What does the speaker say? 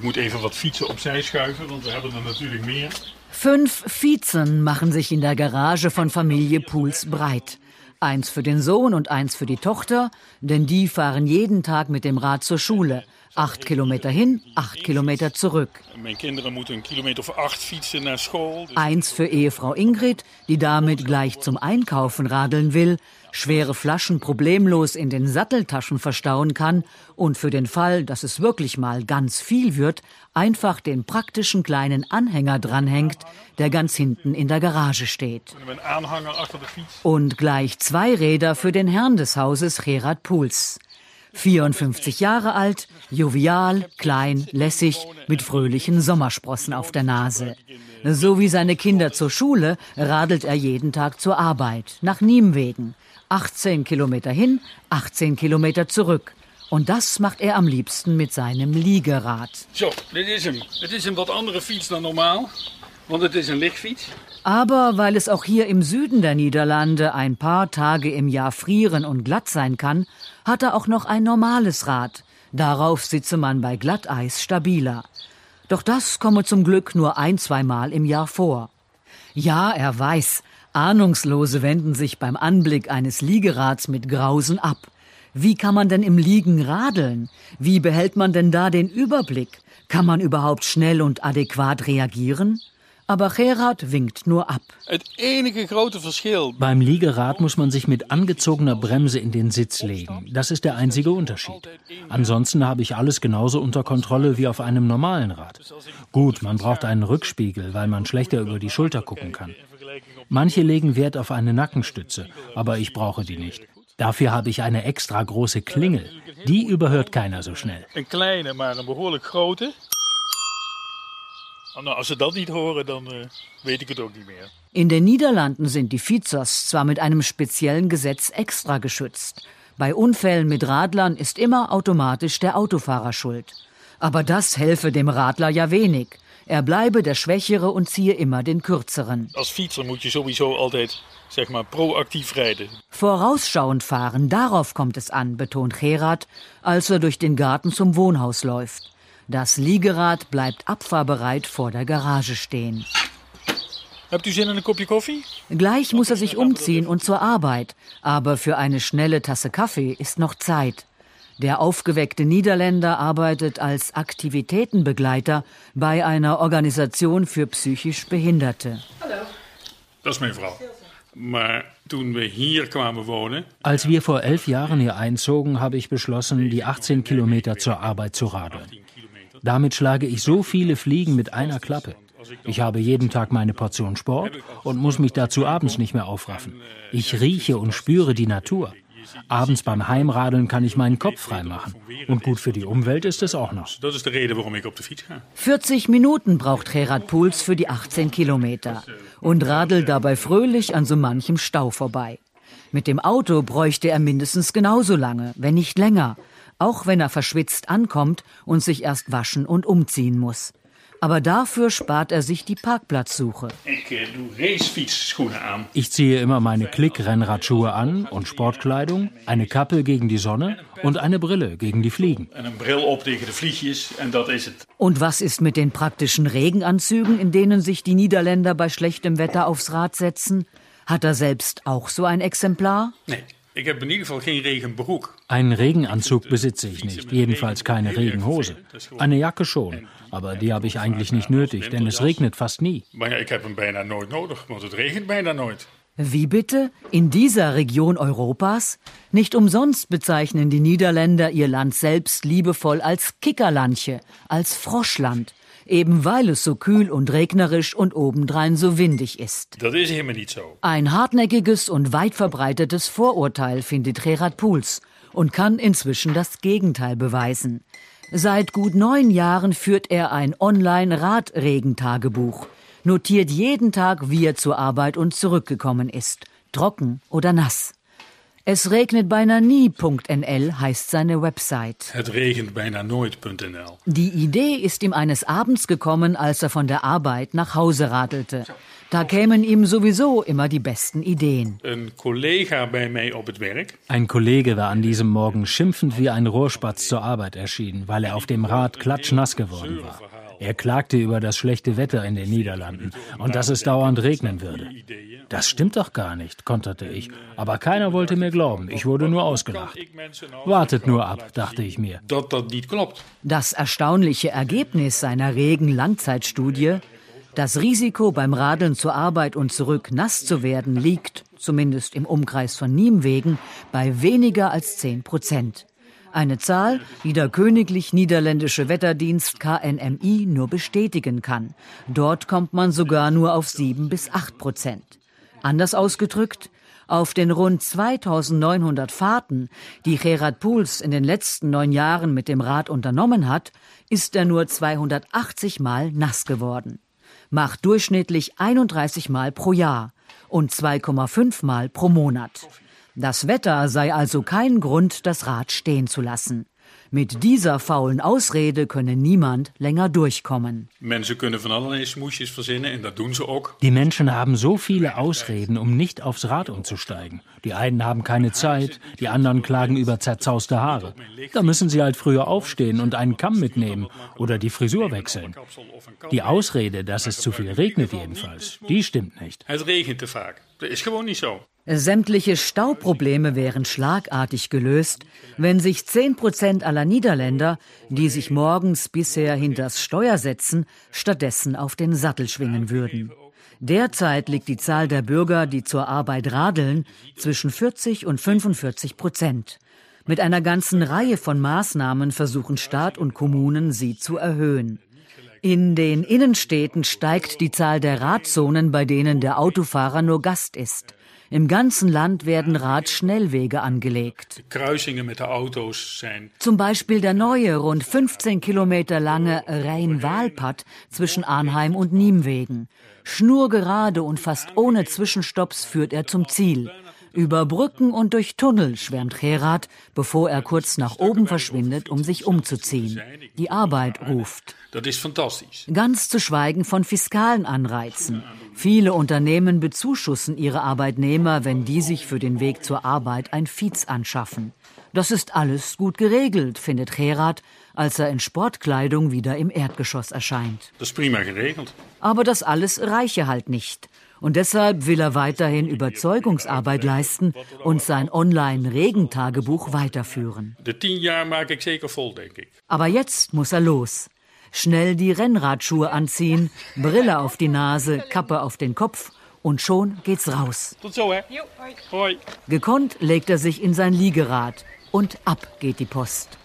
Ich muss even wat fietsen opzij schuiven, want we hebben er natuurlijk meer. Fünf Vizen machen sich in der Garage von Familie Pools breit. Eins für den Sohn und eins für die Tochter, denn die fahren jeden Tag mit dem Rad zur Schule. Acht Kilometer hin, acht Kilometer zurück. Mijn kinderen moeten een kilometer of acht fietsen naar school. Dus Eins für Ehefrau Ingrid, die damit gleich zum Einkaufen radeln will, schwere Flaschen problemlos in den Satteltaschen verstauen kann und für den Fall, dass es wirklich mal ganz viel wird, einfach den praktischen kleinen Anhänger dranhängt, der ganz hinten in der Garage steht. Und gleich zwei Räder für den Herrn des Hauses, Gerard Puls. 54 Jahre alt, jovial, klein, lässig, mit fröhlichen Sommersprossen auf der Nase. So wie seine Kinder zur Schule radelt er jeden Tag zur Arbeit, nach Niemwegen. 18 Kilometer hin, 18 Kilometer zurück. Und das macht er am liebsten mit seinem Liegerad. Zo, dit is hem. Het is een wat andere fiets dan normaal, want het is een lichtfiets. Aber weil es auch hier im Süden der Niederlande ein paar Tage im Jahr frieren und glatt sein kann, hat er auch noch ein normales Rad. Darauf sitze man bei Glatteis stabiler. Doch das komme zum Glück nur ein, zweimal im Jahr vor. Ja, er weiß, Ahnungslose wenden sich beim Anblick eines Liegerads mit Grausen ab. Wie kann man denn im Liegen radeln? Wie behält man denn da den Überblick? Kann man überhaupt schnell und adäquat reagieren? Aber Gerard winkt nur ab. Beim Liegerad muss man sich mit angezogener Bremse in den Sitz legen. Das ist der einzige Unterschied. Ansonsten habe ich alles genauso unter Kontrolle wie auf einem normalen Rad. Gut, man braucht einen Rückspiegel, weil man schlechter über die Schulter gucken kann. Manche legen Wert auf eine Nackenstütze, aber ich brauche die nicht. Dafür habe ich eine extra große Klingel. Die überhört keiner so schnell. een kleine, maar een behoorlijk grote. Nou, als ze dat niet horen, dan eh, weet ik het ook niet meer. In den Niederlanden sind die Vizers zwar mit einem speziellen Gesetz extra geschützt. Bei Unfällen mit Radlern ist immer automatisch der Autofahrer schuld. Aber das helfe dem Radler ja wenig. Er bleibe der Schwächere und ziehe immer den Kürzeren. Als fietser moet je sowieso altijd, zeg maar, proactief rijden. Vorausschauend fahren, darauf kommt es an, betont Gerard, als er durch den Garten zum Wohnhaus läuft. Das Liegerad bleibt abfahrbereit vor der Garage stehen. Zin in een kopje koffie? Gleich muss er sich umziehen und zur Arbeit, aber für eine schnelle Tasse Kaffee ist noch Zeit. Der aufgeweckte Niederländer arbeitet als Aktivitätenbegleiter bei einer Organisation für psychisch Behinderte. Dat is mijn vrouw. Maar toen we hier kwamen wonen, Als wir vor elf Jahren hier einzogen, habe ich beschlossen, die 18 Kilometer zur Arbeit zu radeln. Damit schlage ich so viele Fliegen mit einer Klappe. Ich habe jeden Tag meine Portion Sport und muss mich dazu abends nicht mehr aufraffen. Ich rieche und spüre die Natur. Abends beim Heimradeln kann ich meinen Kopf frei machen. Und gut für die Umwelt ist es auch noch. dat is de reden waarom ik op de fiets ga. 40 Minuten braucht Gerard Puls für die 18 Kilometer und radelt dabei fröhlich an so manchem Stau vorbei. Mit dem Auto bräuchte er mindestens genauso lange, wenn nicht länger, auch wenn er verschwitzt ankommt und sich erst waschen und umziehen muss. Aber dafür spart er sich die Parkplatzsuche. Ich ziehe immer meine Klick-Rennradschuhe an und Sportkleidung, eine Kappe gegen die Sonne und eine Brille gegen die Fliegen. En een bril op tegen de vliegjes en dat is het. Und was ist mit den praktischen Regenanzügen, in denen sich die Niederländer bei schlechtem Wetter aufs Rad setzen? Hat er selbst auch so ein Exemplar? Nee, ik heb in ieder geval geen regenbroek. Einen Regenanzug besitze ich nicht, jedenfalls keine Regenhose. Eine Jacke schon, aber die habe ich eigentlich nicht nötig, denn es regnet fast nie. Maar ja, ik heb hem bijna nooit nodig, want het regent bijna nooit. Wie bitte? In dieser Region Europas? Nicht umsonst bezeichnen die Niederländer ihr Land selbst liebevoll als Kickerlandche, als Froschland, eben weil es so kühl und regnerisch und obendrein so windig ist. Dat is helemaal niet zo. Ein hartnäckiges und weit verbreitetes Vorurteil findet Gerard Puls und kann inzwischen das Gegenteil beweisen. Seit gut neun Jahren führt er ein Online-Radregentagebuch, notiert jeden Tag, wie er zur Arbeit und zurückgekommen ist, trocken oder nass. Es regnet beinahe nie.nl heißt seine Website. Het regent bijna nooit.nl. Die Idee ist ihm eines Abends gekommen, als er von der Arbeit nach Hause radelte. Da kämen ihm sowieso immer die besten Ideen. Een collega bij mij op het werk. Ein Kollege war an diesem Morgen schimpfend wie ein Rohrspatz zur Arbeit erschienen, weil er auf dem Rad klatschnass geworden war. Er klagte über das schlechte Wetter in den Niederlanden und dass es dauernd regnen würde. Das stimmt doch gar nicht, konterte ich. Aber keiner wollte mir glauben. Ich wurde nur ausgelacht. Wartet nur ab, dachte ich mir. Das erstaunliche Ergebnis seiner regen Langzeitstudie, das Risiko beim Radeln zur Arbeit und zurück nass zu werden liegt, zumindest im Umkreis von Niemwegen, bei weniger als 10 Prozent. Eine Zahl, die der Königlich Niederländische Wetterdienst KNMI nur bestätigen kann. Dort kommt man sogar nur auf 7 bis 8 Prozent. Anders ausgedrückt, auf den rund 2900 Fahrten, die Gerard Puls in den letzten neun Jahren mit dem Rad unternommen hat, ist er nur 280 Mal nass geworden. Macht durchschnittlich 31 Mal pro Jahr und 2,5 Mal pro Monat. Das Wetter sei also kein Grund, das Rad stehen zu lassen. Mit dieser faulen Ausrede könne niemand länger durchkommen. Die Menschen haben so viele Ausreden, um nicht aufs Rad umzusteigen. Die einen haben keine Zeit, die anderen klagen über zerzauste Haare. Da müssen sie halt früher aufstehen und einen Kamm mitnehmen oder die Frisur wechseln. Die Ausrede, dass es zu viel regnet jedenfalls, die stimmt nicht. Het regent te vaak. Dat is gewoon niet zo. Sämtliche Stauprobleme wären schlagartig gelöst, wenn sich 10 Prozent aller Niederländer, die sich morgens bisher hinters Steuer setzen, stattdessen auf den Sattel schwingen würden. Derzeit liegt die Zahl der Bürger, die zur Arbeit radeln, zwischen 40 und 45 Prozent. Mit einer ganzen Reihe von Maßnahmen versuchen Staat und Kommunen, sie zu erhöhen. In den Innenstädten steigt die Zahl der Radzonen, bei denen der Autofahrer nur Gast ist. Im ganzen Land werden Radschnellwege angelegt. Kruisingen met de auto's zijn Zum Beispiel der neue, rund 15 Kilometer lange Rhein-Waal-Pad zwischen Arnheim und Niemwegen. Schnurgerade und fast ohne Zwischenstopps führt er zum Ziel. Über Brücken und durch Tunnel schwärmt Gerard, bevor er kurz nach oben verschwindet, um sich umzuziehen. Die Arbeit ruft. Dat is fantastisch. Ganz zu schweigen von fiskalen Anreizen. Viele Unternehmen bezuschussen ihre Arbeitnehmer, wenn die sich für den Weg zur Arbeit ein Fiets anschaffen. Das ist alles gut geregelt, findet Gerard, als er in Sportkleidung wieder im Erdgeschoss erscheint. Dat is prima geregeld. Aber das alles reiche halt nicht. Und deshalb will er weiterhin Überzeugungsarbeit leisten und sein Online-Regentagebuch weiterführen. De tien. Aber jetzt muss er los. Schnell die Rennradschuhe anziehen, Brille auf die Nase, Kappe auf den Kopf und schon geht's raus. Hoi. Gekonnt legt er sich in sein Liegerad und ab geht die Post.